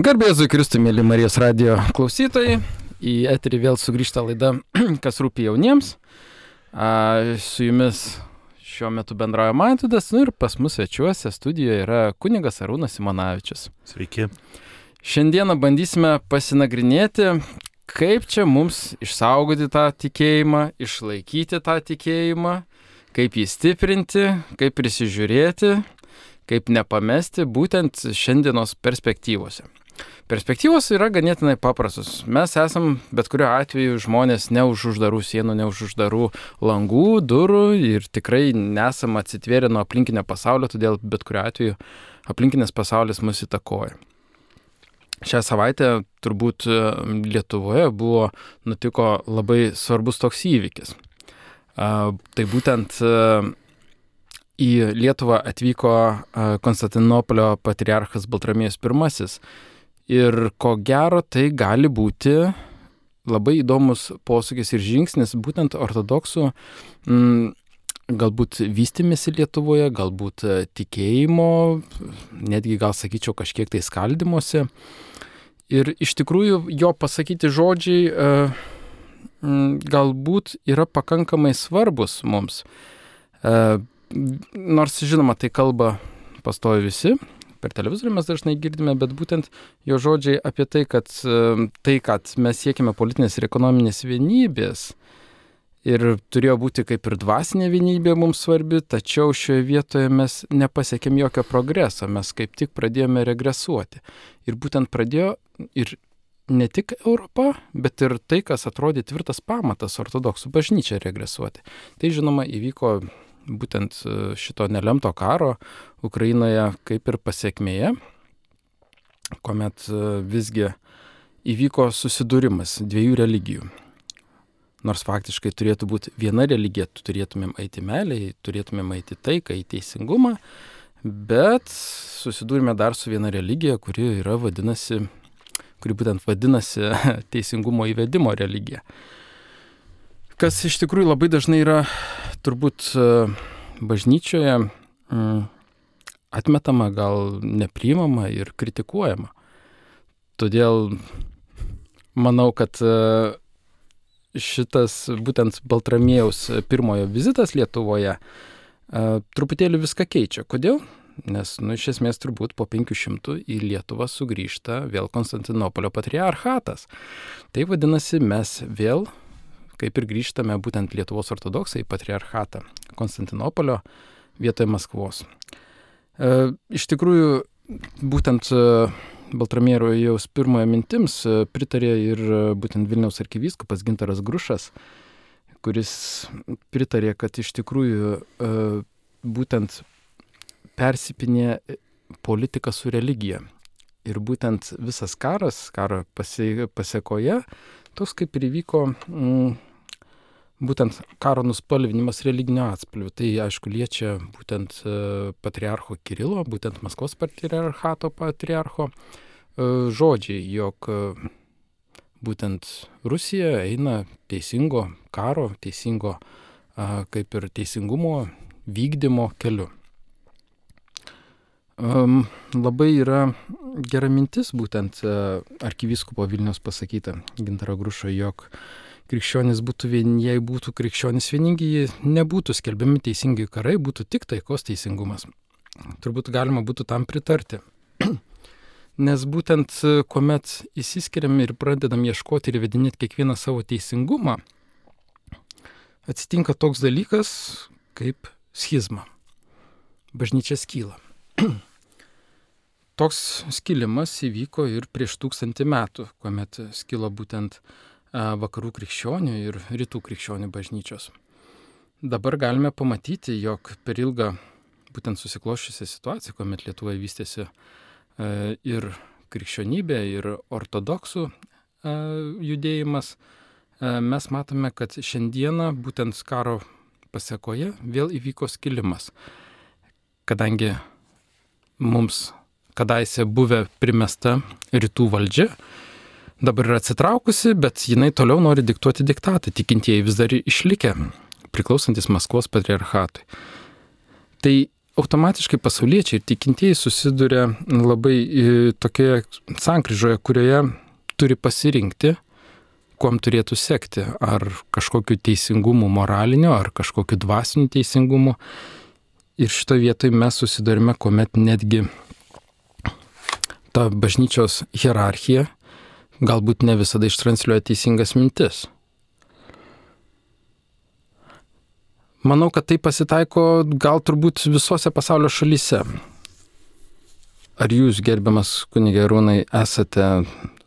Garbėzui Kristui, mėly Marijos radio klausytojai, į eterį vėl sugrįžta laida, kas rūpi jauniems. A, su jumis šiuo metu bendrauja Mantudas, nu ir pas mus svečiuose studijoje yra kunigas Arūnas Simonavičius. Sveiki. Šiandieną bandysime pasinagrinėti, kaip čia mums išsaugoti tą tikėjimą, išlaikyti tą tikėjimą, kaip jį stiprinti, kaip prisižiūrėti, kaip nepamesti būtent šiandienos perspektyvose. Perspektyvos yra ganėtinai paprastos. Mes esam bet kuriuo atveju žmonės ne už uždarų sienų, ne už uždarų langų, durų ir tikrai nesam atsitvėrę nuo aplinkinio pasaulio, todėl bet kuriuo atveju aplinkinis pasaulis mus įtakoja. Šią savaitę turbūt e, Lietuvoje buvo nutiko labai svarbus toks įvykis. Tai būtent e, į Lietuvą atvyko e, Konstantinopolio patriarchas Baltramėjus I Ir ko gero tai gali būti labai įdomus posūkis ir žingsnis būtent ortodoksų m, mm, galbūt vystimėsi Lietuvoje, galbūt tikėjimo, netgi gal sakyčiau kažkiek tai skaldimuose. Ir iš tikrųjų jo pasakyti žodžiai e, m, mm, galbūt yra pakankamai svarbus mums. E, nors žinoma, tai kalba pastovi visi, per televizorių mes dažnai girdime, bet būtent jo žodžiai apie tai, kad tai, kad mes siekime politinės ir ekonominės vienybės, ir turėjo būti kaip ir dvasinė vienybė mums svarbi, tačiau šioje vietoje mes nepasiekėm jokio progreso, mes kaip tik pradėjome regresuoti. Ir būtent pradėjo ir ne tik Europa, bet ir tai, kas atrodė tvirtas pamatas ortodoksų bažnyčia regresuoti. Tai žinoma įvyko būtent e, šito nelemto karo Ukrainoje kaip ir pasiekmėje, kuomet e, visgi įvyko susidūrimas dviejų religijų. Nors faktiškai turėtų būti viena religija, turėtumėm eiti meiliai, turėtumėm eiti taiką, į teisingumą, bet susidūrime dar su viena religija, kuri yra vadinasi, kuri būtent vadinasi teisingumo įvedimo religija. Kas iš tikrųjų labai dažnai yra turbūt e, bažnyčioje mm, atmetama, gal nepriimama ir kritikuojama. Todėl manau, kad e, šitas būtent Baltramiejaus pirmojo vizitas Lietuvoje e, truputėlį viską keičia. Kodėl? Nes, nu, iš esmės turbūt po 500 į Lietuvą sugrįžta vėl Konstantinopolio patriarchatas. Tai vadinasi, mes vėl kaip ir grįžtame būtent Lietuvos ortodoksai į patriarchatą Konstantinopolio vietoje Maskvos. E, iš tikrųjų, būtent e, Baltramiero jaus pirmojo mintims e, pritarė ir būtent Vilniaus arkivyskupas Gintaras Grušas, kuris pritarė, kad iš tikrųjų būtent persipinė politika su religija. Ir būtent visas karas, karo pasiekoje, toks kaip ir įvyko mm, būtent karo nuspalvinimas religinio atspalvių. Tai aišku liečia būtent e, patriarcho Kirilo, būtent Maskvos patriarchato patriarcho e, žodžiai, jog e, būtent Rusija eina teisingo karo, teisingo kaip ir teisingumo vykdymo keliu. Um, labai yra gera mintis būtent uh, arkivyskupo Vilnius pasakyta Gintaro Grušo, jog krikščionis būtų vien, jei būtų krikščionis vieningi, nebūtų skelbiami teisingi karai, būtų tik taikos teisingumas. Turbūt galima būtų tam pritarti. Nes būtent kuomet įsiskiriam ir pradedam ieškoti ir vedinėti kiekvieną savo teisingumą, atsitinka toks dalykas kaip schizma. Bažnyčia skyla. Toks skilimas įvyko ir prieš tūkstantį metų, kuomet skilo būtent vakarų krikščionių ir rytų krikščionių bažnyčios. Dabar galime pamatyti, jog per ilgą būtent susikloščiusią situaciją, kuomet Lietuvoje vystėsi ir krikščionybė, ir ortodoksų judėjimas, mes matome, kad šiandieną būtent karo pasiekoje vėl įvyko skilimas. Kadangi mums kadaise buvę primesta rytų valdžia, dabar yra atsitraukusi, bet jinai toliau nori diktuoti diktatą, tikintieji vis dar išlikę, priklausantis Maskvos patriarchatui. Tai automatiškai pasauliečiai ir tikintieji susiduria labai tokioje sankryžoje, kurioje turi pasirinkti, kuom turėtų sekti. Ar kažkokiu teisingumu moraliniu, ar kažkokiu dvasiniu teisingumu. Ir šitoje vietoje mes susidurime, kuomet netgi ta bažnyčios hierarchija galbūt ne visada ištransliuoja teisingas mintis. Manau, kad tai pasitaiko gal turbūt visose pasaulio šalyse. Ar jūs, gerbiamas kunigė Rūnai, esate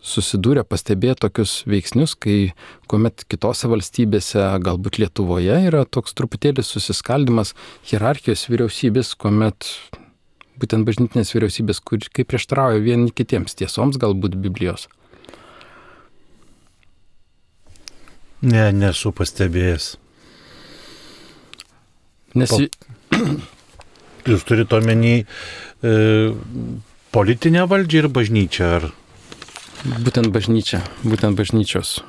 susidūrę, pastebėję tokius veiksnius, kai kuomet kitose valstybėse, galbūt Lietuvoje, yra toks truputėlis susiskaldimas hierarchijos vyriausybės, kuomet būtent bažnytinės vyriausybės, kur kaip prieštarauja vieni kitiems tiesoms, galbūt Biblijos. Ne, nesu pastebėjęs. Nes... Po... Jūs turite omeny e, politinę valdžią ir bažnyčią, ar? Būtent bažnyčia, būtent bažnyčios.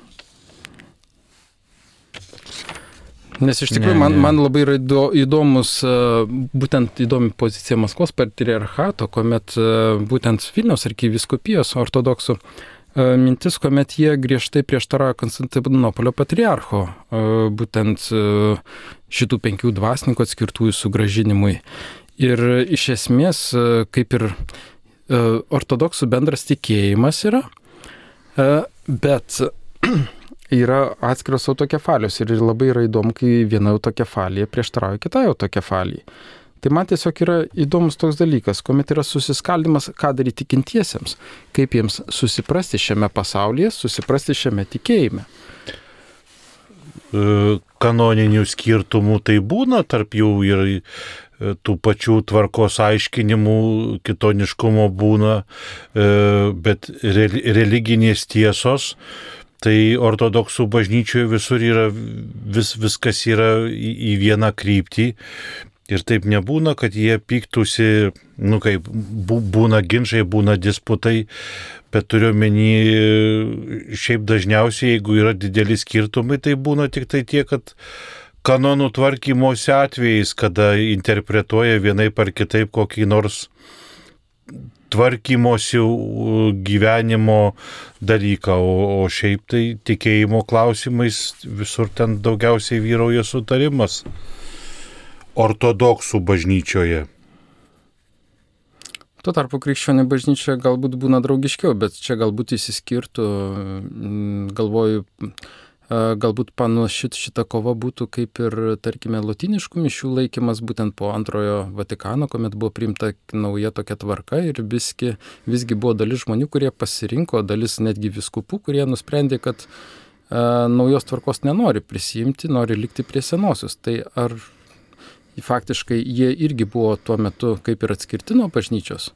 Nes iš tikrųjų ne, man, ne. man labai yra įdomus, e, būtent įdomi pozicija Maskvos patriarchato, kuomet e, būtent Vilniaus arkiviskupijos ortodoksų E, mintis, kuomet jie griežtai prieštarauja Konstantinopolio patriarcho, būtent šitų penkių dvasininkų atskirtųjų sugražinimui. Ir iš esmės, kaip ir ortodoksų bendras tikėjimas yra, bet yra atskiros autokefalios ir labai yra įdomu, kai viena autokefalija prieštarauja kitai autokefalijai. Tai man tiesiog yra įdomus toks dalykas, kuomet yra susiskaldimas, ką daryti tikintiesiems, kaip jiems susiprasti šiame pasaulyje, susiprasti šiame tikėjime. E, kanoninių skirtumų tai būna tarp jų ir e, tų pačių tvarkos aiškinimų, kitoniškumo būna, e, bet religinės tiesos Tai ortodoksų bažnyčioje visur yra, vis, viskas yra į, į vieną kryptį. Ir taip nebūna, kad jie pyktųsi, nu kaip būna ginčiai, būna disputai, bet turiu menį, šiaip dažniausiai, jeigu yra dideli skirtumai, tai būna tik tai tie, kad kanonų tvarkymosi atvejais, kada interpretuoja vienai par kitaip kokį nors tvarkymosi gyvenimo dalyką, o, o šiaip tai tikėjimo klausimais visur ten daugiausiai vyrauja sutarimas ortodoksų bažnyčioje. Tuo tarpu krikščionių bažnyčia galbūt būna draugiškiau, bet čia galbūt įsiskirtų, galvoju, galbūt panaši šita kova būtų kaip ir, tarkime, latiniškų mišių laikymas būtent po antrojo Vatikano, kuomet buvo priimta nauja tokia tvarka ir visgi, visgi buvo dalis žmonių, kurie pasirinko, dalis netgi viskupų, kurie nusprendė, kad a, naujos tvarkos nenori prisijimti, nori likti prie senosios. Tai ar faktiškai jie irgi buvo tuo metu kaip ir atskirti nuo bažnyčios.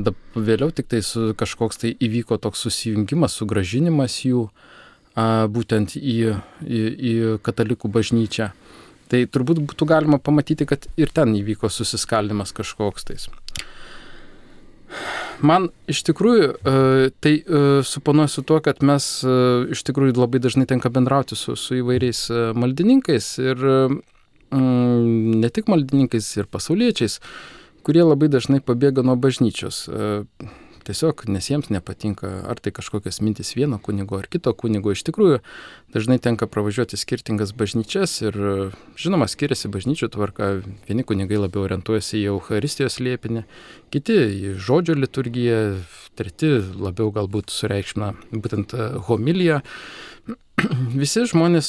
Da, vėliau tik tai kažkoks tai įvyko toks susijungimas, sugražinimas jų a, būtent į, į, į katalikų bažnyčią. Tai turbūt būtų galima pamatyti, kad ir ten įvyko susiskaldimas kažkoks tais. Man iš tikrųjų tai suponuoju su tuo, kad mes iš tikrųjų labai dažnai tenka bendrauti su, su įvairiais maldininkais ir Mm, ne tik maldininkais ir pasauliečiais, kurie labai dažnai pabėga nuo bažnyčios. E, tiesiog, nes jiems nepatinka ar tai kažkokios mintis vieno kunigo ar kito kunigo. Iš tikrųjų, dažnai tenka pravažiuoti skirtingas bažnyčias ir, žinoma, skiriasi bažnyčių tvarka. Vieni kunigai labiau orientuojasi į Euharistijos liepinį, kiti į žodžio liturgiją, treti labiau galbūt sureikšmina būtent e, homiliją. visi žmonės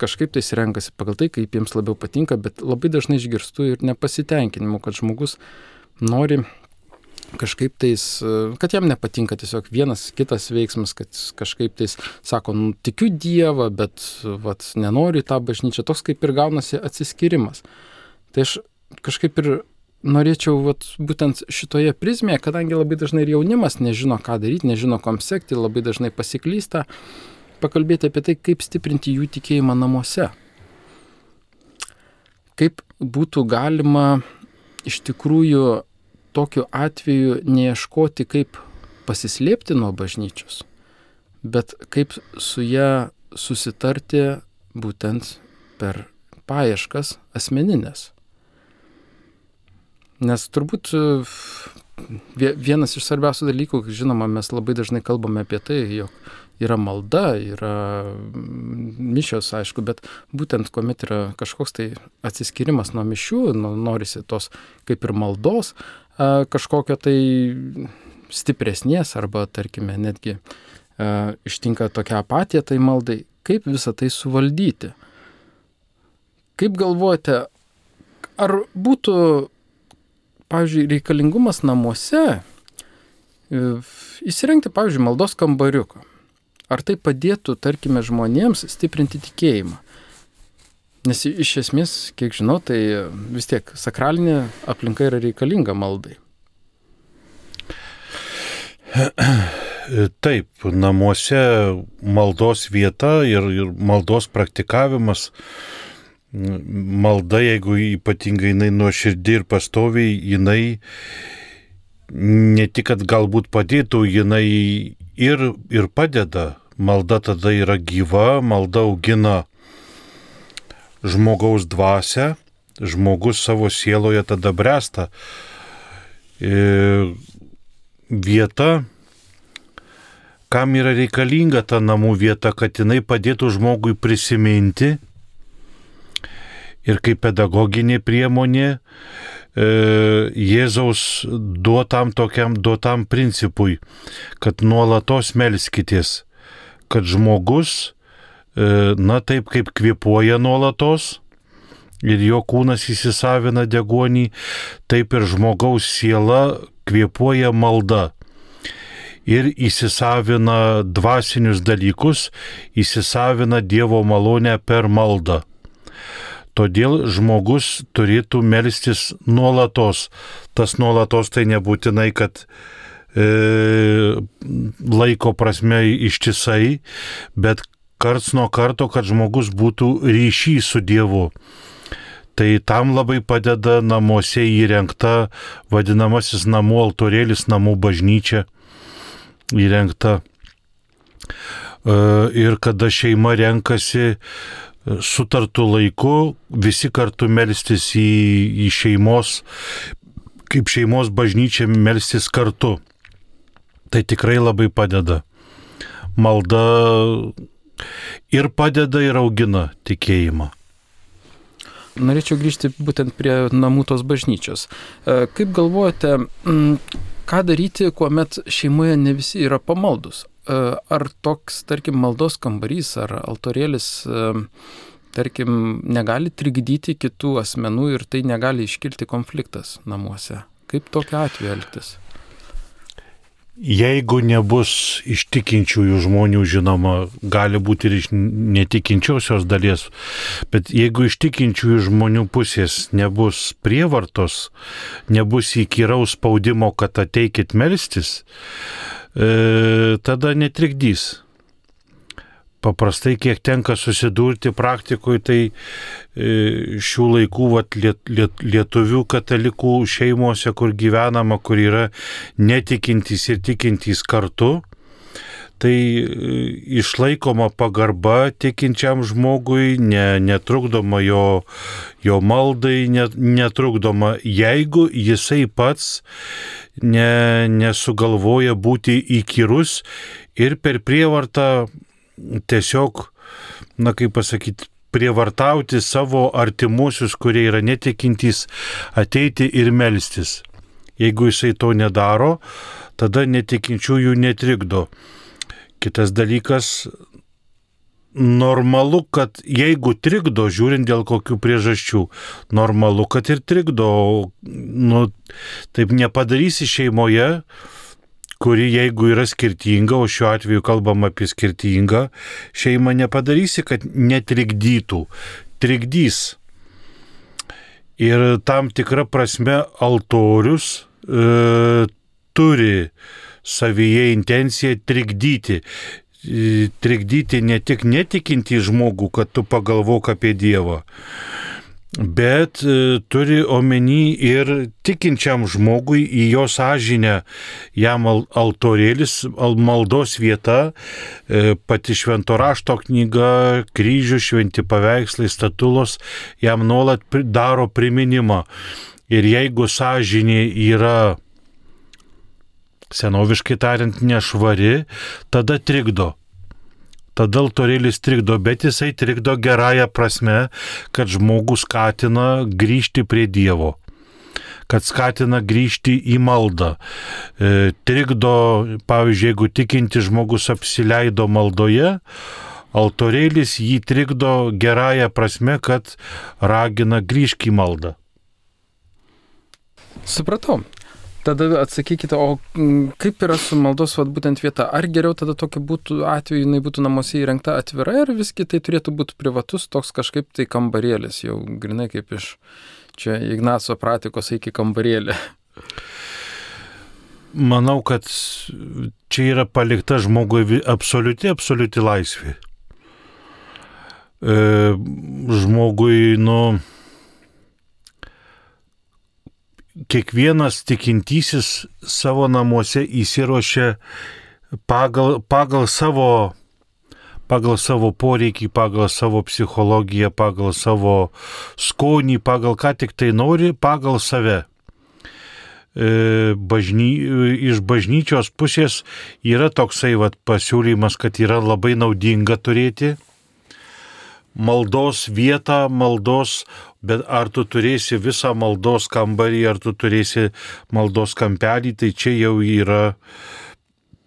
kažkaip tai renkasi pagal tai, kaip jiems labiau patinka, bet labai dažnai išgirstu ir nepasitenkinimu, kad žmogus nori kažkaip tais, kad jam nepatinka tiesiog vienas kitas veiksmas, kad kažkaip tais sako, nu, tikiu Dievą, bet vat, nenoriu į tą bažnyčią, toks kaip ir gaunasi atsiskirimas. Tai aš kažkaip ir norėčiau vat, būtent šitoje prizmėje, kadangi labai dažnai ir jaunimas nežino, ką daryti, nežino, kom sekti, labai dažnai pasiklysta, pakalbėti apie tai, kaip stiprinti jų tikėjimą namuose. Kaip būtų galima iš tikrųjų tokiu atveju neieškoti, kaip pasislėpti nuo bažnyčios, bet kaip su ją susitarti būtent per paieškas asmeninės. Nes turbūt e, vienas iš svarbiausių dalykų, žinoma, mes labai dažnai kalbame apie tai, jog yra malda, yra mišios, aišku, bet būtent kuomet yra kažkoks tai atsiskirimas nuo mišių, nu, norisi tos kaip ir maldos, kažkokio tai stipresnės arba, tarkime, netgi ištinka tokia apatija tai maldai, kaip visą tai suvaldyti. Kaip galvojate, ar būtų, pavyzdžiui, reikalingumas namuose e, įsirengti, pavyzdžiui, maldos kambariuką? Ar tai padėtų, tarkime, žmonėms stiprinti tikėjimą? Nes iš esmės, kiek žinau, tai vis tiek sakralinė aplinka yra reikalinga maldai. Taip, namuose maldos vieta ir, ir maldos praktikavimas, malda, jeigu ypatingai jinai nuoširdį ir pastoviai, jinai ne tik, kad galbūt padėtų, jinai ir, ir padeda. Malda tada yra gyva, malda augina žmogaus dvasę, žmogus savo sieloje tada bręsta. Ir vieta, kam yra reikalinga ta namų vieta, kad jinai padėtų žmogui prisiminti ir kaip pedagoginė priemonė e, Jėzaus duotam tokiam duotam principui, kad nuolatos melskitės, kad žmogus, e, na taip kaip kvepuoja nuolatos, ir jo kūnas įsisavina degonį, taip ir žmogaus siela kvepuoja malda ir įsisavina dvasinius dalykus, įsisavina Dievo malonę per maldą. Todėl žmogus turėtų melstis nuolatos. Tas nuolatos tai nebūtinai, kad e, laiko prasme ištisai, bet karts nuo karto, kad žmogus būtų ryšys su Dievu. Tai tam labai padeda namuose įrengta vadinamasis namų altorėlis, namų bažnyčia įrengta. E, ir kada šeima renkasi e, sutartų laiku, visi kartu melstis į, į šeimos, kaip šeimos bažnyčia melstis kartu. Tai tikrai labai padeda. Malda ir padeda ir augina tikėjimą. Norėčiau grįžti būtent prie namų tos bažnyčios. E, kaip galvojate, ką daryti, kuomet šeimoje ne visi yra pamaldus? E, ar toks, tarkim, maldos kambarys ar altorėlis, e, tarkim, negali trikdyti kitų asmenų ir tai negali iškilti konfliktas namuose? Kaip tokia atveju elgtis? Jeigu nebus iš tikinčiųjų žmonių, žinoma, gali būti ir iš netikinčiosios dalies, bet jeigu iš tikinčiųjų žmonių pusės nebus prievartos, nebus įkyraus spaudimo, kad ateikit melstis, e, tada netrikdys paprastai kiek tenka susidurti praktikoje, tai e, šių laikų vat, liet, liet, lietuvių katalikų šeimose, kur gyvenama, kur yra netikintys ir tikintys kartu, tai e, išlaikoma pagarba tikinčiam žmogui, ne, netrukdoma jo, jo maldai, net, netrukdoma, jeigu jisai pats ne, nesugalvoja būti įkyrus ir per prievartą tiesiog, na kaip pasakyti, prievartauti savo artimuosius, kurie yra netikintys, ateiti ir melstis. Jeigu jisai to nedaro, tada netikinčiųjų netrikdo. Kitas dalykas, normalu, kad jeigu trikdo, žiūrint dėl kokių priežasčių, normalu, kad ir trikdo, nu, taip nepadarysi šeimoje, kuri jeigu yra skirtinga, o šiuo atveju kalbam apie skirtingą šeimą, nepadarysi, kad netrikdytų. Trikdys. Ir tam tikra prasme altorius e, turi savyje intenciją trikdyti. E, trikdyti ne tik netikinti žmogų, kad tu pagalvok apie Dievą, bet e, turi omeny ir tikinčiam žmogui į jo sąžinę jam altorėlis, maldos vieta, e, pati švento rašto knyga, kryžių, šventi paveikslai, statulos jam nuolat daro priminimą. Ir jeigu sąžinė yra, senoviškai tariant, nešvari, tada trikdo. Tada altorėlis trikdo, bet jisai trikdo gerąją prasme, kad žmogus skatina grįžti prie Dievo kad skatina grįžti į maldą. E, trikdo, pavyzdžiui, jeigu tikinti žmogus apsileido maldoje, altorėlis jį trikdo gerąją prasme, kad ragina grįžti į maldą. Supratau. Tada atsakykite, o mm, kaip yra su maldos vat, būtent vieta? Ar geriau tada tokiu būtų atveju, jinai būtų namuose įrengta atvira ir visgi tai turėtų būti privatus toks kažkaip tai kambarėlis, jau grinai kaip iš čia Ignaco pratikos iki kambarėlį? Manau, kad čia yra palikta žmogui absoliuti, absoliuti laisvė. E, žmogui, nu, kiekvienas tikintysis savo namuose įsirošia pagal, pagal, savo, pagal savo poreikį, pagal savo psichologiją, pagal savo skonį, pagal ką tik tai nori, pagal save. E, bažny, iš bažnyčios pusės yra toksai vat, pasiūlymas, kad yra labai naudinga turėti maldos vietą, maldos, bet ar tu turėsi visą maldos kambarį, ar tu turėsi maldos kampelį, tai čia jau yra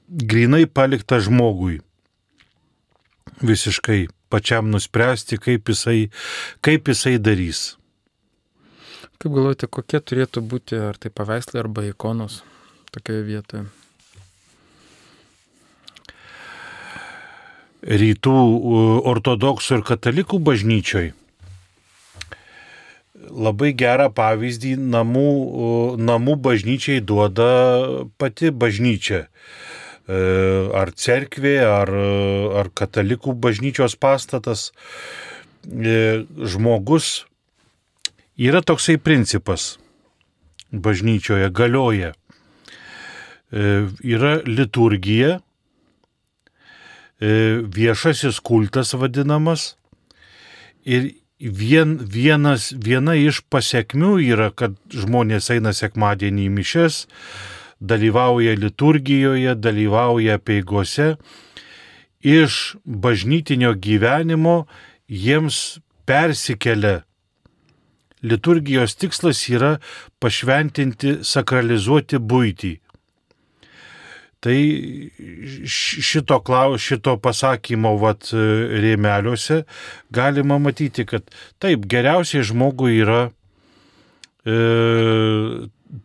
grinai palikta žmogui. Visiškai pačiam nuspręsti, kaip jisai, kaip jisai darys. Kaip galvojate, kokie turėtų būti ar tai paveikslai arba ikonos tokioje vietoje? rytų ortodoksų ir katalikų bažnyčioj labai gerą pavyzdį namų, namų bažnyčiai duoda pati bažnyčia. E, ar cerkvė, ar, ar katalikų bažnyčios pastatas. E, žmogus yra toksai principas bažnyčioje galioja. E, yra liturgija, viešasis kultas vadinamas. Ir vien, vienas, viena iš pasiekmių yra, kad žmonės eina sekmadienį į mišes, dalyvauja liturgijoje, dalyvauja peigose. Iš bažnytinio gyvenimo jiems persikelia liturgijos tikslas yra pašventinti, sakralizuoti būtį. Tai šito, klaus, šito pasakymo vat, rėmeliuose galima matyti, kad taip, geriausiai žmogui yra e,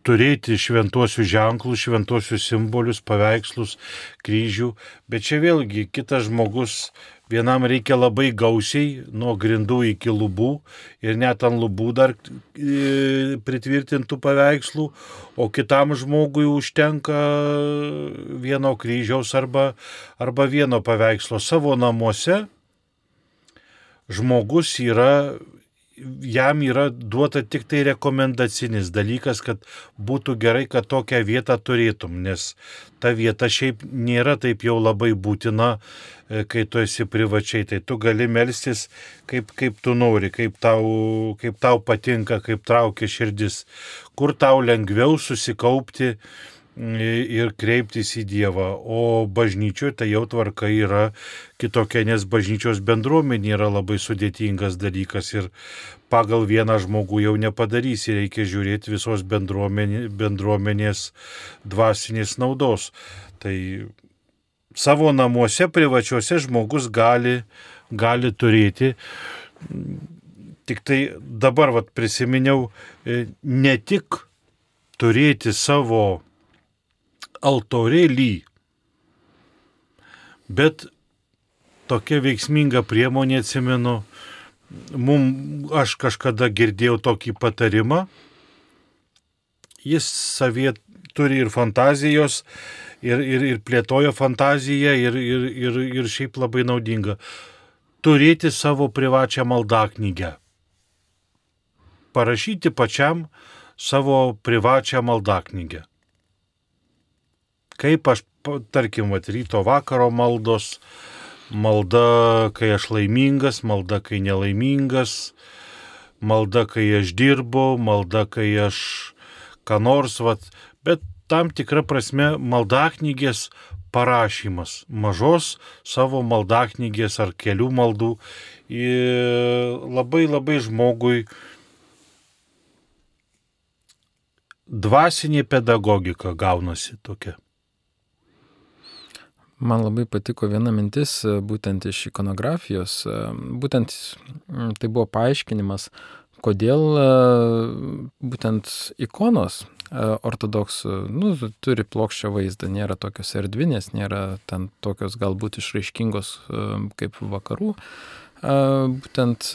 turėti šventuosius ženklus, šventuosius simbolius, paveikslus, kryžių, bet čia vėlgi kitas žmogus Vienam reikia labai gausiai, nuo grindų iki lubų ir net ant lubų dar e, pritvirtintų paveikslų, o kitam žmogui užtenka vieno kryžiaus arba, arba vieno paveikslo savo namuose. Žmogus yra jam yra duota tik tai rekomendacinis dalykas, kad būtų gerai, kad tokią vietą turėtum, nes ta vieta šiaip nėra taip jau labai būtina, e, kai tu esi privačiai, tai tu gali melstis kaip, kaip tu nori, kaip tau, kaip tau patinka, kaip traukia širdis, kur tau lengviau susikaupti ir kreiptis į Dievą. O bažnyčioje tai jau tvarka yra kitokia, nes bažnyčios bendruomenė yra labai sudėtingas dalykas ir pagal vieną žmogų jau nepadarysi, reikia žiūrėti visos bendruomenė, bendruomenės dvasinės naudos. Tai savo namuose privačiuose žmogus gali, gali turėti. Tik tai dabar vat, prisiminiau e, ne tik turėti savo altorėlį. Bet tokia veiksminga priemonė atsimenu, mum, aš kažkada girdėjau tokį patarimą, jis savie turi ir fantazijos, ir, ir, ir plėtojo fantaziją, ir, ir, ir, ir šiaip labai naudinga. Turėti savo privačią maldaknygę. Parašyti pačiam savo privačią maldaknygę kaip aš, tarkim, vat, ryto vakaro maldos, malda, kai aš laimingas, malda, kai nelaimingas, malda, kai aš dirbu, malda, kai aš ką nors, vat, bet tam tikra prasme maldaknygės parašymas, mažos savo maldaknygės ar kelių maldų labai labai žmogui dvasinė pedagogika gaunasi tokia. Man labai patiko viena mintis, būtent iš ikonografijos, būtent tai buvo paaiškinimas, kodėl būtent ikonos ortodoksų, nu, turi plokščią vaizdą, nėra tokios erdvinės, nėra ten tokios galbūt išraiškingos kaip vakarų būtent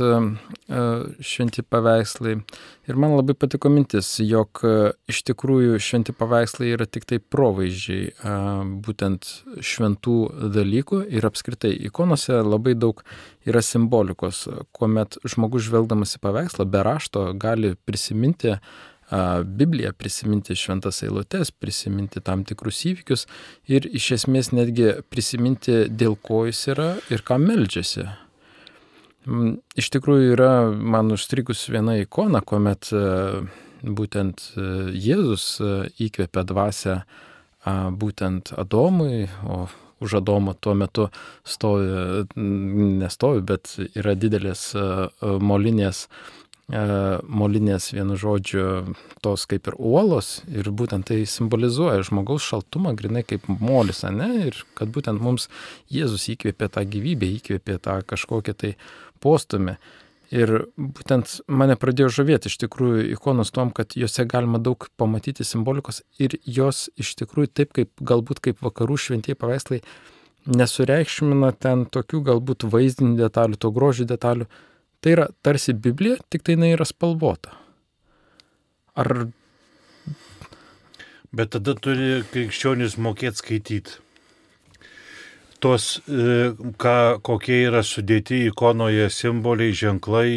šventi paveikslai. Ir man labai patiko mintis, jog iš tikrųjų šventi paveikslai yra tik tai provaizdžiai būtent šventų dalykų ir apskritai ikonose labai daug yra simbolikos, kuomet žmogus žvelgdamas į paveikslą be rašto gali prisiminti Bibliją, prisiminti šventas eilutes, prisiminti tam tikrus įvykius ir iš esmės netgi prisiminti, dėl ko jis yra ir ką meldžiasi. Mm, iš tikrųjų yra man užstrigus viena ikona, kuomet e, būtent e, Jėzus e, įkvėpė dvasę būtent Adomui, o už Adomo tuo metu stovi, nestovi, bet yra didelės molinės molinės vienu žodžiu tos kaip ir uolos ir būtent tai simbolizuoja žmogaus šaltumą, grinai kaip molis, ne? Ir kad būtent mums Jėzus įkvėpė tą gyvybę, įkvėpė tą kažkokią tai postumį. Ir būtent mane pradėjo žavėti iš tikrųjų ikonos tom, kad juose galima daug pamatyti simbolikos ir jos iš tikrųjų taip kaip galbūt kaip vakarų šventieji paveikslai nesureikšmina ten tokių galbūt vaizdinių detalių, to grožio detalių. Tai yra tarsi Biblija, tik tai jinai yra spalvota. Ar... Bet tada turi krikščionis mokėti skaityti tos, e, ką, kokie yra sudėti ikonoje simboliai, ženklai,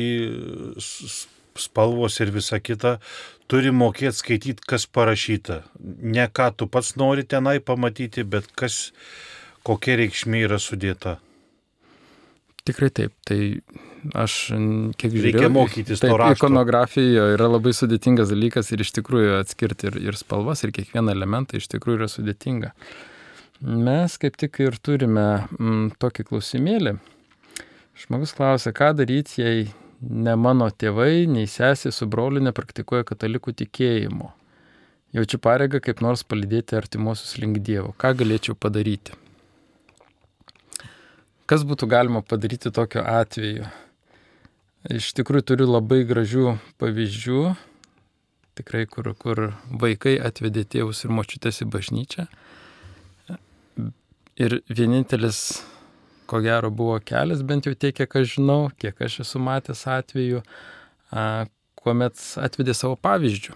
spalvos ir visa kita, turi mokėti skaityti, kas parašyta. Ne ką tu pats nori tenai pamatyti, bet kas, kokia reikšmė yra sudėta. Tikrai taip. Tai aš kiek žiūrėjau. Reikia mokytis taip, to rašto. Ikonografija yra labai sudėtingas dalykas ir iš tikrųjų atskirti ir, ir spalvas, ir kiekvieną elementą iš tikrųjų yra sudėtinga. Mes kaip tik ir turime mm, tokį klausimėlį. Žmogus klausia, ką daryti, jei ne mano tėvai, nei sesė su broliu nepraktikuoja katalikų tikėjimo. Jaučiu pareigą kaip nors palydėti artimuosius link Dievo. Ką galėčiau padaryti? Kas būtų galima padaryti tokiu atveju? Iš tikrųjų turiu labai gražių pavyzdžių, tikrai kur, kur vaikai atvedė tėvus ir močiutės į bažnyčią Ir vienintelis, ko gero, buvo kelias, bent jau tiek, kiek aš žinau, kiek aš esu matęs atveju, a, kuomet atvedė savo pavyzdžių.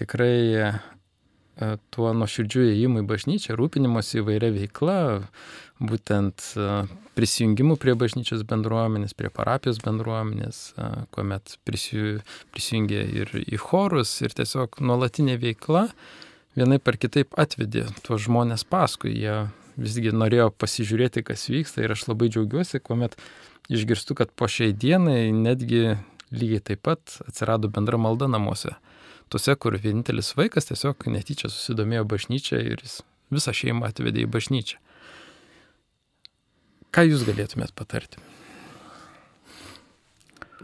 Tikrai a, tuo nuoširdžiu įėjimu į bažnyčią, rūpinimuose įvairia veikla, būtent a, prisijungimu prie bažnyčios bendruomenės, prie parapijos bendruomenės, a, kuomet prisijungė ir į chorus, ir tiesiog nuolatinė veikla vienai per kitaip atvedė tuos žmonės paskui. Jie visgi norėjo pasižiūrėti, kas vyksta ir aš labai džiaugiuosi, kuomet išgirstu, kad po šiai dienai netgi lygiai taip pat atsirado bendra malda namuose. Tuose, kur vienintelis vaikas tiesiog netyčia susidomėjo bažnyčia ir jis visą šeimą atvedė į bažnyčią. Ką jūs galėtumėt patarti?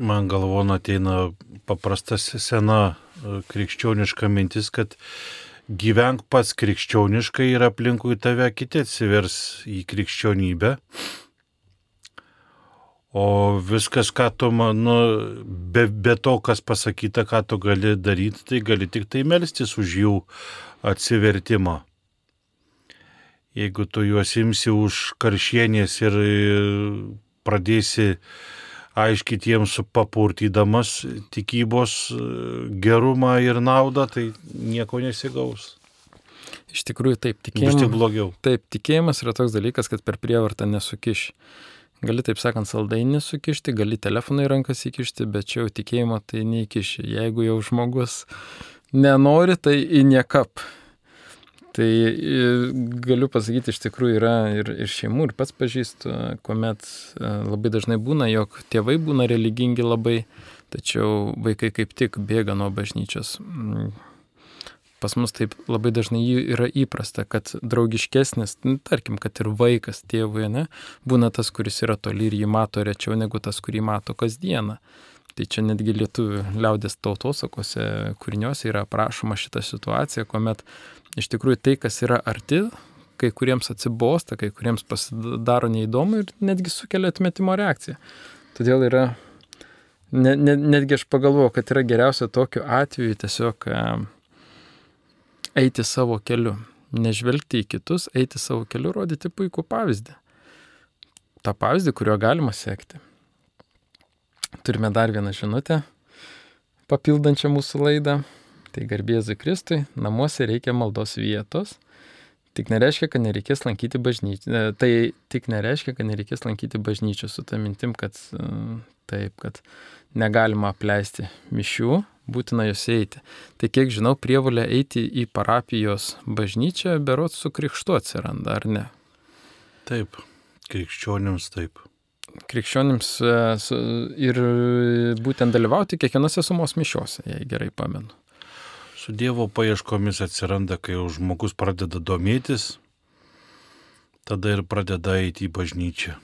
Man galvon ateina paprasta sena e, krikščioniška mintis, kad gyvenk pats krikščioniškai ir aplinkui tave kiti atsivers į krikščionybę. O viskas, ką tu, nu, be, be to, kas pasakyta, ką tu gali daryti, tai gali tik tai melstis už jų atsivertimą. Jeigu tu juos imsi už karšienės ir pradėsi aiškiai jiems papurtydamas tikybos e, gerumą ir naudą, tai nieko nesigaus. Iš tikrųjų, taip, tikėjimas. Bus tik blogiau. Taip, tikėjimas yra toks dalykas, kad per prievartą nesukiši. Gali, taip sakant, saldainį sukišti, gali telefoną į rankas įkišti, bet čia jau tikėjimo tai neįkiši. Jeigu jau žmogus nenori, tai į niekap. Tai galiu pasakyti, iš tikrųjų yra ir, ir šeimų, ir pats pažįstu, kuomet e, labai dažnai būna, jog tėvai būna religingi labai, Tačiau vaikai kaip tik bėga nuo bažnyčios. Mm, pas mus taip labai dažnai yra įprasta, kad draugiškesnis, nu, tarkim, kad ir vaikas tėvui, ne, būna tas, kuris yra toli ir jį mato rečiau negu tas, kurį mato kasdieną. Tai čia netgi lietuvių liaudės tautosakose kūriniuose yra aprašoma šita situacija, kuomet iš tikrųjų tai, kas yra arti, kai kuriems atsibosta, kai kuriems pasidaro neįdomu ir netgi sukelia atmetimo reakciją. Todėl yra, ne, ne, netgi aš pagalvoju, kad yra geriausia tokiu atveju tiesiog e, eiti savo keliu, nežvelgti į kitus, eiti savo keliu, rodyti puikų pavyzdį. Ta pavyzdį, kurio galima sekti. Turime dar vieną žinutę, papildančią mūsų laidą. Tai garbėzui Kristui, namuose reikia maldos vietos. Tik nereiškia, kad nereikės lankyti bažnyčių. E, tai tik nereiškia, kad nereikės lankyti bažnyčių su tą mintim, kad e, taip, kad negalima apleisti mišių, būtina jos eiti. Tai kiek žinau, prievalė eiti į parapijos bažnyčią, berot su krikštu atsiranda, ar ne? Taip, krikščionims taip krikščionims e, ir būtent dalyvauti kiekvienose sumos mišiuose, jei gerai pamenu. Su Dievo paieškomis atsiranda, kai žmogus pradeda domėtis, tada ir pradeda eiti į bažnyčią.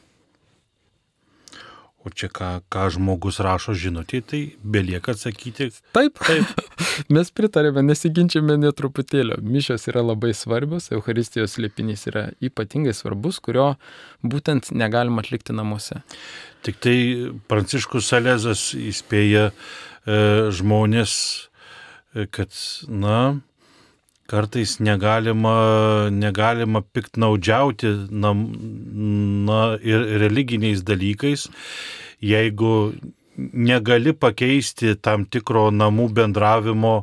O čia ką, ką žmogus rašo žinutė, tai belieka atsakyti. Taip, taip. Mes pritarėme, nesiginčiame netruputėlio. Mišios yra labai svarbios, Euharistijos liepinys yra ypatingai svarbus, kurio būtent negalima atlikti namuose. Tik tai Pranciškus Salezas įspėja e, žmonės, e, kad, na, kartais negalima, negalima piktnaudžiauti nam, na, ir religiniais dalykais, jeigu negali pakeisti tam tikro namų bendravimo,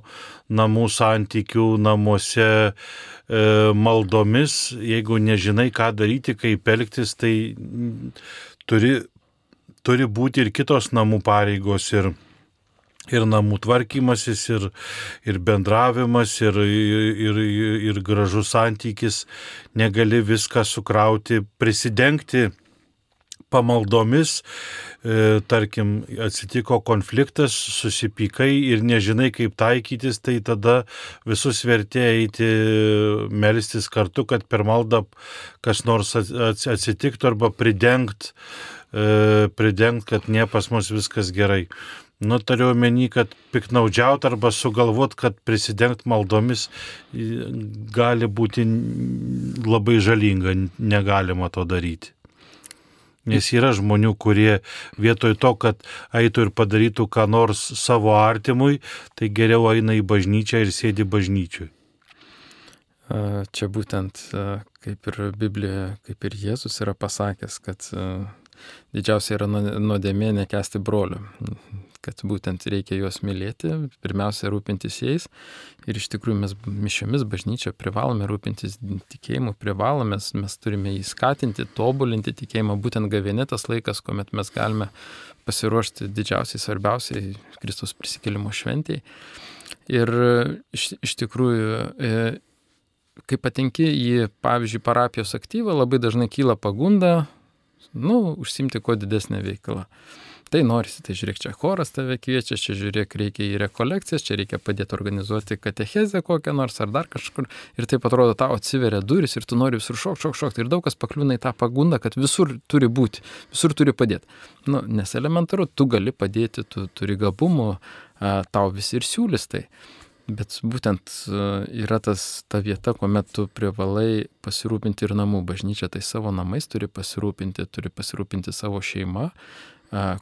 namų santykių namuose e, maldomis, jeigu nežinai, ką daryti, kaip elgtis, tai turi, turi būti ir kitos namų pareigos. Ir, ir namų tvarkymasis, ir, ir bendravimas, ir, ir, ir, ir gražus santykis, negali viską sukrauti, prisidengti pamaldomis, e, tarkim, atsitiko konfliktas, susipykai ir nežinai, kaip taikytis, tai tada visus vertė eiti melstis kartu, kad per maldą kas nors atsitiktų arba pridengt, e, pridengt, kad ne pas mus viskas gerai. Nu, turiu omeny, kad piknaudžiaut arba sugalvot, kad prisidengt maldomis gali būti labai žalinga, negalima to daryti. Nes yra žmonių, kurie vietoj to, kad eitų ir padarytų ką nors savo artimui, tai geriau eina į bažnyčią ir sėdi bažnyčiui. Čia būtent kaip ir Biblijoje, kaip ir Jėzus yra pasakęs, kad didžiausia yra nuodėmė nekesti brolių kad būtent reikia juos mylėti, pirmiausia rūpintis jais. Ir iš tikrųjų mes mišiomis bažnyčia privalome rūpintis tikėjimu, privalome, mes turime jį skatinti, tobulinti tikėjimą, būtent gavienėtas laikas, kuomet mes galime pasiruošti didžiausiai, svarbiausiai Kristus prisikėlimo šventijai. Ir iš, iš tikrųjų, e, kai patenki į, pavyzdžiui, parapijos aktyvą, labai dažnai kyla pagunda, nu, užsimti kuo didesnę veiklą. Tai norisi, tai žiūrėk, čia choras tave kviečia, čia žiūrėk, reikia į rekolekcijas, čia reikia padėti organizuoti katechezę kokią nors ar dar kažkur. Ir taip atrodo, tau atsiveria duris ir tu nori visur šok, šok, šok. Ir daug kas pakliūna į tą pagundą, kad visur turi būti, visur turi padėti. Nu, nes elementaru, tu gali padėti, tu turi gabumų, tau visi ir siūlys tai. Bet būtent yra tas ta vieta, kuomet tu privalai pasirūpinti ir namų. Bažnyčia tai savo namais turi pasirūpinti, turi pasirūpinti savo šeimą,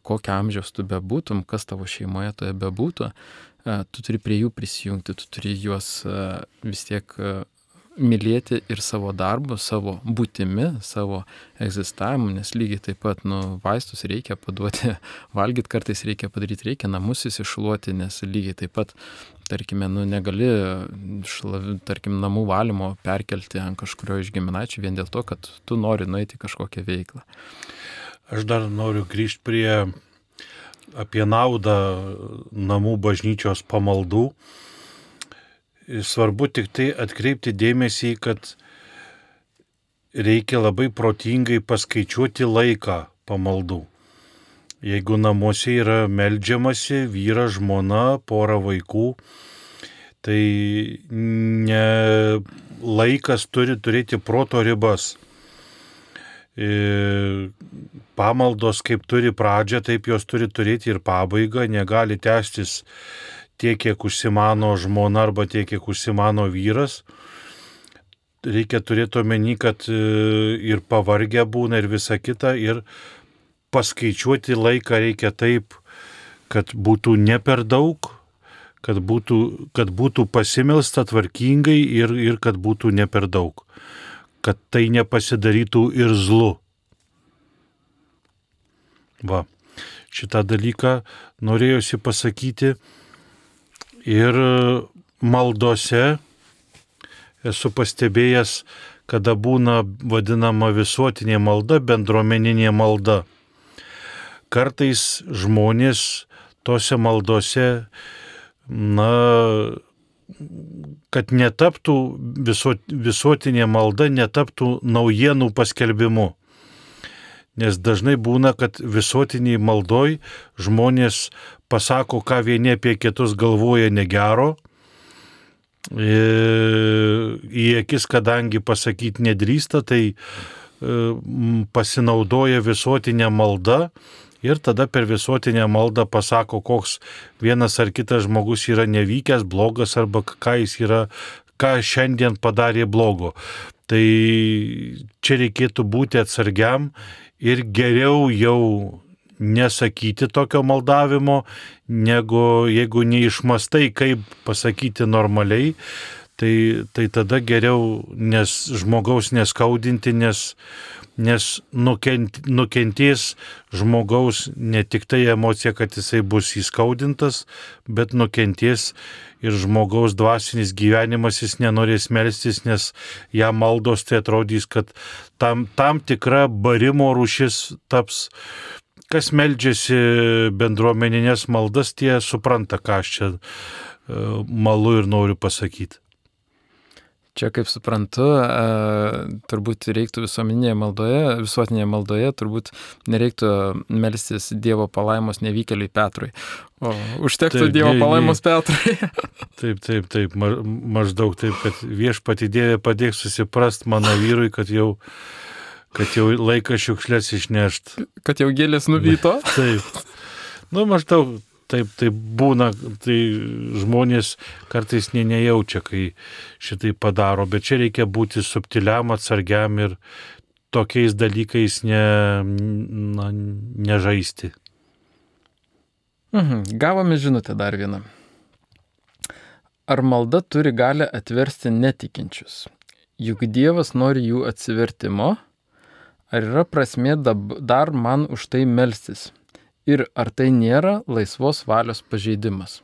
kokio amžiaus tu bebūtum, kas tavo šeimoje toje bebūtų, tu turi prie jų prisijungti, tu turi juos vis tiek mylėti ir savo darbu, savo būtimi, savo egzistavimu, nes lygiai taip pat, nu, vaistus reikia paduoti, valgyti kartais reikia padaryti, reikia namus įsišluoti, nes lygiai taip pat, tarkime, nu, negali, šlavi, tarkim, namų valymo perkelti ant kažkurio iš giminaičių vien dėl to, kad tu nori nueiti kažkokią veiklą. Aš dar noriu grįžti prie apie naudą namų bažnyčios pamaldų. Svarbu tik tai atkreipti dėmesį, kad reikia labai protingai paskaičiuoti laiką pamaldų. Jeigu namuose yra melžiamasi, vyra, žmona, pora vaikų, tai ne, laikas turi turėti proto ribas. Pamaldos kaip turi pradžią, taip jos turi turėti ir pabaigą, negali tęstis tiek, kiek užsimano žmona arba tiek, kiek užsimano vyras. Reikia turėti omeny, kad e, ir pavargę būna ir visa kita, ir paskaičiuoti laiką reikia taip, kad būtų ne per daug, kad būtų, kad būtų pasimelsta tvarkingai ir, ir kad būtų ne per daug, kad tai nepasidarytų ir zlu. Va, šitą dalyką norėjusi pasakyti ir maldose esu pastebėjęs, kada būna vadinama visuotinė malda, bendruomeninė malda kartais žmonės tose maldose, na, kad netaptų viso, visuotinė malda, netaptų naujienų paskelbimu. Nes dažnai būna, kad visuotiniai maldoj žmonės pasako, ką vieni apie kitus galvoja negero. E, į akis, kadangi pasakyti nedrįsta, tai e, pasinaudoja visuotinė malda ir tada per visuotinę maldą pasako, koks vienas ar kitas žmogus yra nevykęs, blogas arba ką jis yra, ką šiandien padarė blogo. Tai čia reikėtų būti atsargiam ir geriau jau nesakyti tokio maldavimo, negu jeigu neišmastai, kaip pasakyti normaliai, tai, tai tada geriau nes žmogaus neskaudinti, nes nes nukent, nukentės žmogaus ne tik tai emocija, kad jisai bus įskaudintas, bet nukentės ir žmogaus dvasinis gyvenimas, jis nenorės melstis, nes jam maldos tai atrodys, kad tam, tam tikra barimo rušis taps. Kas meldžiasi bendruomeninės maldas, tie supranta, ką aš čia e, malu ir noriu pasakyti. Čia, kaip suprantu, turbūt reiktų visuomenėje maldoje, visuotinėje maldoje, turbūt nereiktų melstis Dievo palaimos nevykėliui Petrui. O užtektų taip, Dievo palaimos Petrui. taip, taip, taip, maždaug taip, kad viešpati Dievė padėk susiprast mano vyrui, kad jau, kad jau laikas šiukšlės išnešt. Kad jau gėlės nuvyto. taip. Nu, maždaug taip, taip būna, tai žmonės kartais ne, nejaučia, kai šitai padaro, bet čia reikia būti subtiliam, atsargiam ir tokiais dalykais ne, na, nežaisti. Mhm. Gavome žinutę dar vieną. Ar malda turi galę atversti netikinčius? Juk Dievas nori jų atsivertimo. Ar yra prasmė dar man už tai melstis? Ir ar tai nėra laisvos valios pažeidimas?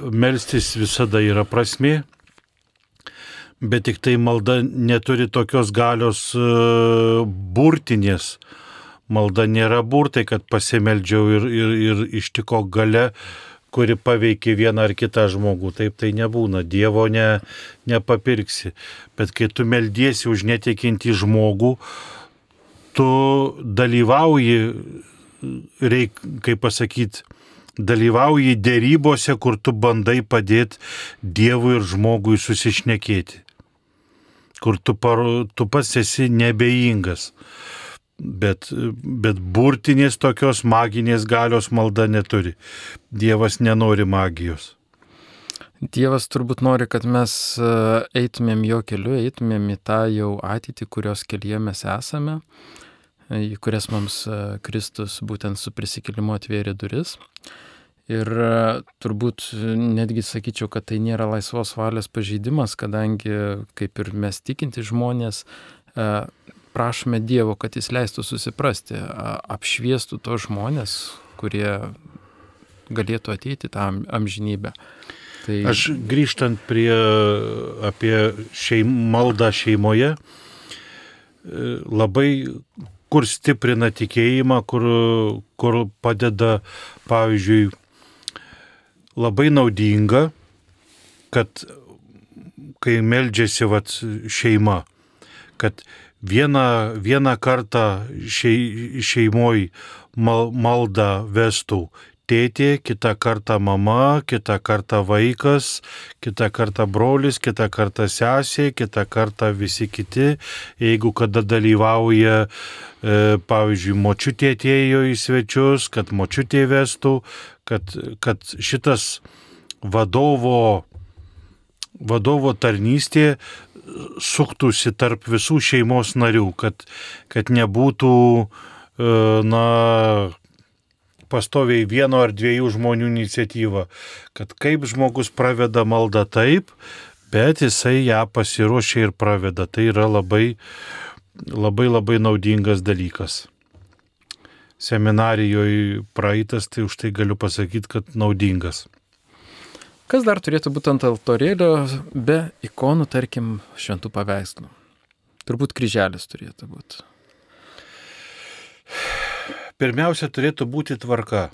Melstis visada yra prasmė, bet tik tai malda neturi tokios galios uh, burtinės. Malda nėra burtai, kad pasimeldžiau ir, ir, ir ištiko gale, kuri paveikė vieną ar kitą žmogų. Taip tai nebūna. Dievo ne, nepapirksi. Bet kai tu meldiesi už netikinti žmogų, uh, tu dalyvauji, reik, kaip pasakyti, dalyvauji dėrybose, kur tu bandai padėti Dievui ir žmogui susišnekėti. Kur tu, par, tu pats esi nebeingas. Bet, bet burtinės tokios maginės galios malda neturi. Dievas nenori magijos. Dievas turbūt nori, kad mes e, eitumėm jo keliu, eitumėm į tą jau ateitį, kurios kelyje mes esame, į kurias mums e, Kristus būtent su prisikėlimu atvėrė duris. Ir e, turbūt netgi sakyčiau, kad tai nėra laisvos valios pažeidimas, kadangi kaip ir mes tikinti žmonės, prašome Dievo, kad jis leistų susiprasti, apšviestų tos žmonės, kurie galėtų ateiti tą amžinybę. Tai... Aš grįžtant prie apie šeim, maldą šeimoje, e, labai kur stiprina tikėjimą, kur, kur padeda, pavyzdžiui, labai naudinga, kad kai meldžiasi vat, šeima, kad vieną, vieną kartą šei, šeimoj mal, maldą vestų tėtė, kitą kartą mama, kitą kartą vaikas, kitą kartą brolis, kitą kartą sesė, kitą kartą visi kiti. Jeigu kada dalyvauja, e, pavyzdžiui, močiutė atėjo į svečius, kad močiutė vestų, kad, kad šitas vadovo, vadovo tarnystė suktųsi tarp visų šeimos narių, kad, kad nebūtų, e, na, pastoviai vieno ar dviejų žmonių iniciatyva, kad kaip žmogus praveda maldą taip, bet jisai ją pasiruošia ir praveda. Tai yra labai, labai labai naudingas dalykas. Seminarijoje praeitas, tai už tai galiu pasakyti, kad naudingas. Kas dar turėtų būti ant altorėlio be ikonų, tarkim, šventų paveikslų? Turbūt kryželis turėtų būti pirmiausia turėtų būti tvarka.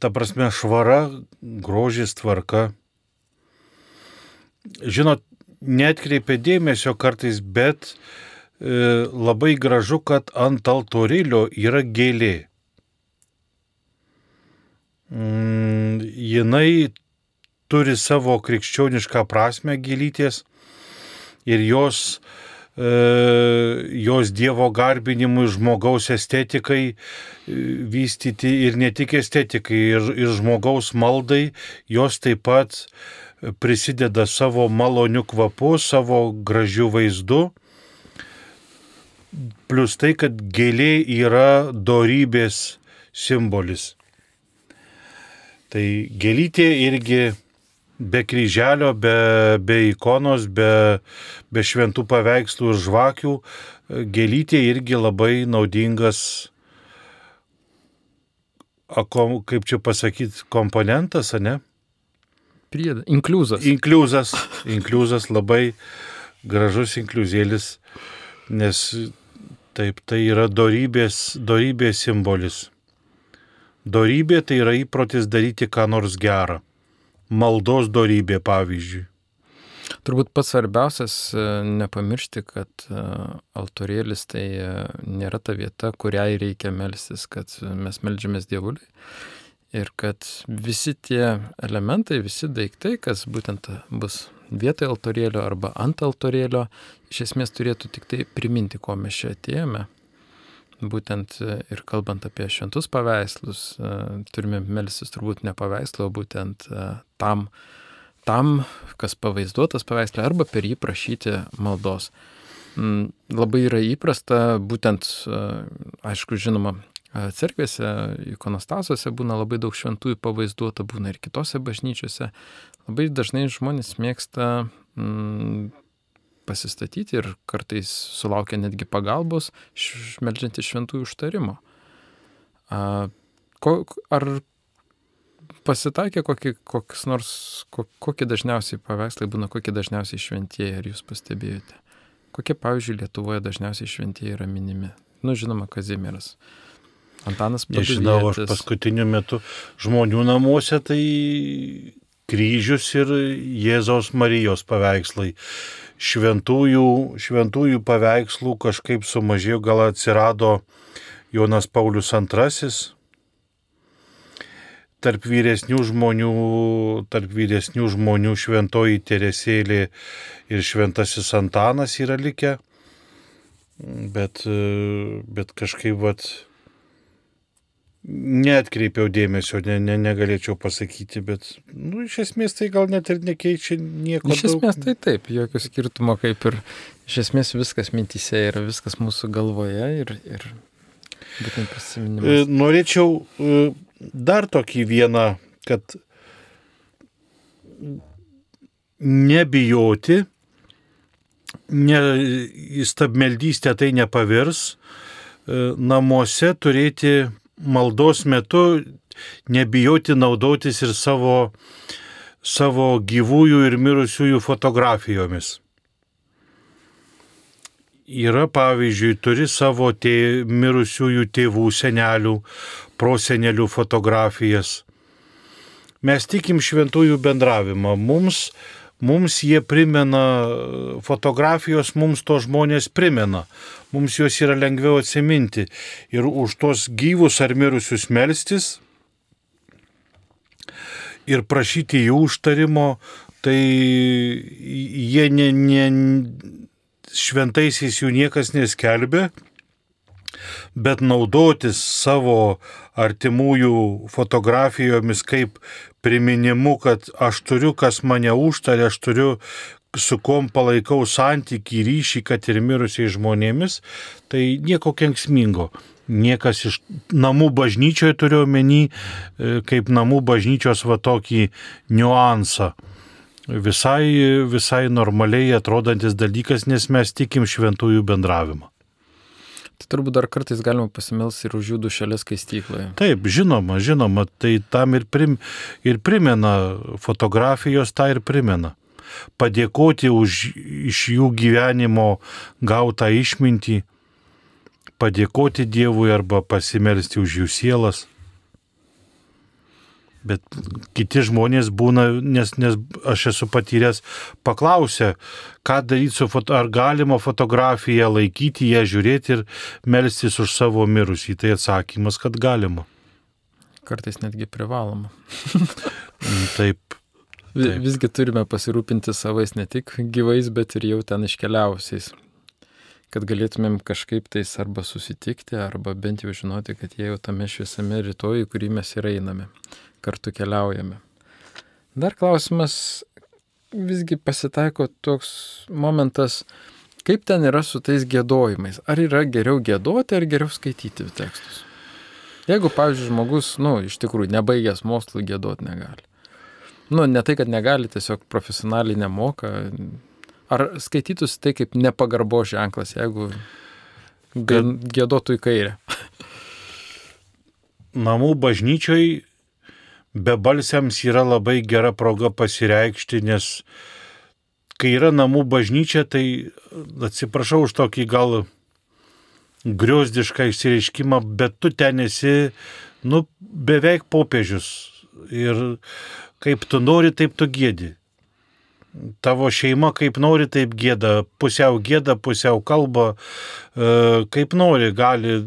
Ta prasme, švara, grožis, tvarka. Žinot, netkreipia dėmesio kartais, bet e, labai gražu, kad ant altorėlio yra gėlė. Mm, jinai turi savo krikščionišką prasme gėlyties ir jos jos Dievo garbinimui, žmogaus estetikai e, vystyti ir ne tik estetikai, ir, ir žmogaus maldai, jos taip pat prisideda savo maloniu kvapu, savo gražiu vaizdu. Plus tai, kad gėlė yra dorybės simbolis. Tai gėlytė irgi be kryželio, be, be ikonos, be, be šventų paveikslų ir žvakių, gėlytė irgi labai naudingas, kaip čia pasakyti, komponentas, ne? Priedas. Inkliuzas. Inkliuzas. Inkliuzas labai gražus inkliuzėlis, nes taip tai yra dorybės, dorybės simbolis. Dorybė tai yra įprotis daryti ką nors gerą maldos darybė, pavyzdžiui? Turbūt pats svarbiausias e, nepamiršti, kad e, altorėlis tai e, nėra ta vieta, kuriai reikia melstis, kad mes melžiamės Dievuliui. Ir kad visi tie elementai, visi daiktai, kas būtent bus vietoje altorėlio arba ant altorėlio, iš esmės turėtų tik tai priminti, ko mes čia atėjome būtent e, ir kalbant apie šventus paveikslus, e, turime melsis turbūt ne paveikslą, o būtent e, tam, tam, kas pavaizduotas paveikslė, arba per jį prašyti maldos. Mm, labai yra įprasta, būtent, aišku, žinoma, cerkvėse, ikonostasuose būna labai daug šventųjų pavaizduota, būna ir kitose bažnyčiose. Labai dažnai žmonės mėgsta mm, pasistatyti ir kartais sulaukia netgi pagalbos, melžiant iš šventųjų užtarimo. Ar pasitaikė kokį, kokius nors, kokie dažniausiai paveikslai būna, kokie dažniausiai šventieji, ar jūs pastebėjote? Kokie, pavyzdžiui, Lietuvoje dažniausiai šventieji yra minimi? Nu, žinoma, Kazimieras. Antanas Paduvietis. Nežinau, aš paskutiniu metu žmonių namuose tai kryžius ir Jėzaus Marijos paveikslai šventųjų, šventųjų paveikslų kažkaip sumažėjo, gal atsirado Jonas Paulius II. Tarp vyresnių žmonių, tarp vyresnių žmonių šventoji Teresėlė ir šventasis Antanas yra likę, bet, bet kažkaip vat, Neatkreipiau dėmesio, ne, ne, negalėčiau pasakyti, bet nu, iš esmės tai gal net ir nekeičia nieko. Iš esmės daug. tai taip, jokio skirtumo kaip ir iš esmės viskas mintise yra, viskas mūsų galvoje ir, ir būtent prisiminimas. E, norėčiau e, dar tokį vieną, kad nebijoti, ne, į stabmeldystę tai nepavirs, e, namuose turėti maldos metu nebijoti naudotis ir savo, savo gyvųjų ir mirusiųjų fotografijomis. Yra, pavyzdžiui, turi savo tė, mirusiųjų tėvų, senelių, prosenelių fotografijas. Mes tikim šventųjų bendravimą. Mums, mums jie primena, fotografijos mums to žmonės primena, mums juos yra lengviau atsiminti. Ir už tos gyvus ar mirusius melstis ir prašyti jų užtarimo, tai jie ne, ne, šventaisiais jų niekas neskelbė, bet naudotis savo artimųjų fotografijomis kaip priminimu, kad aš turiu, kas mane užtarė, aš turiu su kom palaikau santyki ryšį, kad ir mirusiai žmonėmis, tai nieko kenksmingo. Niekas iš namų bažnyčioje turiu omeny, e, kaip namų bažnyčios va tokį niuansą visai, visai normaliai atrodantis dalykas, nes mes tikim šventųjų bendravimą. Tai turbūt dar kartais galima pasimels ir už jų dušelės skaistykloje. Taip, žinoma, žinoma, tai tam ir, prim, ir primena, fotografijos tą ir primena. Padėkoti už iš jų gyvenimo gautą išmintį, padėkoti Dievui arba pasimelsti už jų sielas. Bet kiti žmonės būna, nes, nes aš esu patyręs, paklausę, ką daryti su foto, ar galima fotografiją laikyti, ją žiūrėti ir melstis už savo mirusį. Tai atsakymas, kad galima. Kartais netgi privaloma. taip. Taip. Visgi turime pasirūpinti savais ne tik gyvais, bet ir jau ten iškeliausiais. Kad galėtumėm kažkaip tais arba susitikti, arba bent jau žinoti, kad jie jau tame šviesame rytoj, į kurį mes ir einame kartu keliaujame. Dar klausimas, visgi pasitaiko toks momentas, kaip ten yra su tais gėdojimais. Ar yra geriau gėdoti, ar geriau skaityti tekstus? Jeigu, pavyzdžiui, žmogus, nu, iš tikrųjų, nebaigęs mokslų gėdoti negali. Nu, ne tai, kad negali, tiesiog profesionaliai nemoka. Ar skaitytųsi tai kaip nepagarbo ženklas, jeigu gėdotų į kairę? Namų bažnyčioj bebalsiams yra labai gera proga pasireikšti, nes kai yra namų bažnyčia, tai atsiprašau už tokį gal griozdišką išsireiškimą, bet tu ten esi, nu, beveik popiežius. Ir kaip tu nori, taip tu gėdi. Tavo šeima kaip nori, taip gėda, pusiau gėda, pusiau kalba, e, kaip nori, gali,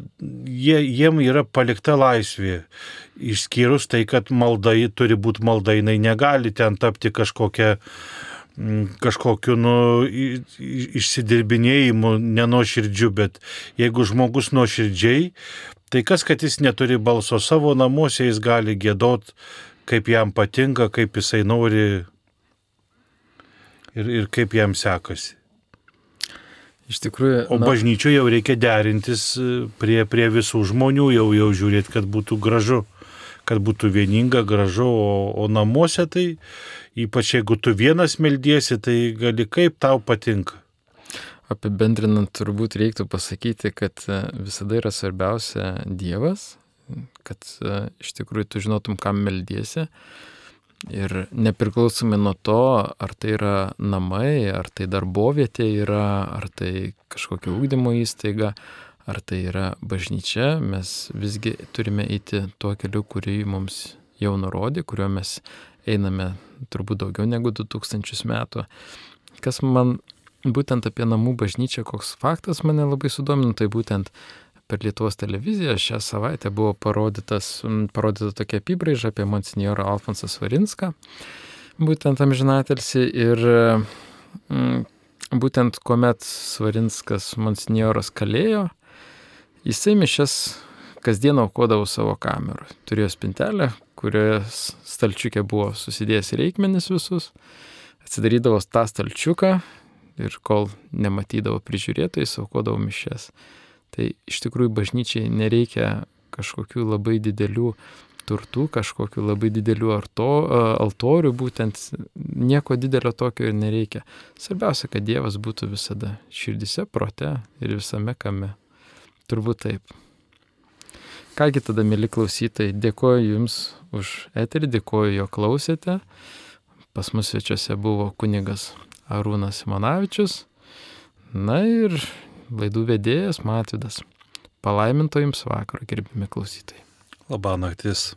jie, jiem yra palikta laisvė. Išskyrus tai, kad maldai turi būti malda, jinai negali ten tapti kažkokia kažkokiu nu, išsidirbinėjimu nenoširdžiu, bet jeigu žmogus nuoširdžiai, tai kas, kad jis neturi balso savo namuose, jis gali gėdot, kaip jam patinka, kaip jisai nori ir, ir kaip jam sekasi. Iš tikrųjų. O na... bažnyčioje jau reikia derintis prie, prie visų žmonių, jau, jau žiūrėti, kad būtų gražu kad būtų vieninga, gražu, o, o namuose tai, ypač jeigu tu vienas meldiesi, tai gali kaip tau patinka. Apibendrinant, turbūt reiktų pasakyti, kad e, visada yra svarbiausia Dievas, kad e, iš tikrųjų tu žinotum, kam meldiesi. Ir nepriklausomai nuo to, ar tai yra namai, ar tai darbovietė yra, ar tai kažkokia ūkdymo įstaiga, ar tai yra bažnyčia, mes visgi turime eiti tuo keliu, kurį mums jau nurodė, kuriuo mes einame turbūt daugiau negu 2000 metų. Kas man būtent apie namų bažnyčią, koks faktas mane labai sudomino, tai būtent per Lietuvos televiziją šią savaitę buvo parodytas, parodyta tokia apibraiža apie monsinjorą Alfonsą Svarinską, būtent amžinatelsi ir mm, būtent kuomet Svarinskas monsinjoras kalėjo, Jisai mišes kasdien aukodavo savo kamerą. Turėjo spintelę, kurioje stalčiukė buvo susidėjęs reikmenis visus. Atsidarydavo tą stalčiuką ir kol nematydavo prižiūrėtojai, aukodavo mišes. Tai iš tikrųjų bažnyčiai nereikia kažkokių labai didelių turtų, kažkokių labai didelių arto, altorių, būtent nieko didelio tokio ir nereikia. Svarbiausia, kad Dievas būtų visada širdise, prote ir visame kame. Turbūt taip. Kągi tada, mėly klausytojai, dėkoju Jums už eterį, dėkoju, jo klausėte. Pas mus svečiuose buvo kunigas Arūnas Simonavičius. Na ir laidų vedėjas Matvidas. Palaiminto Jums vakaro, gerbimi klausytojai. Labą naktis.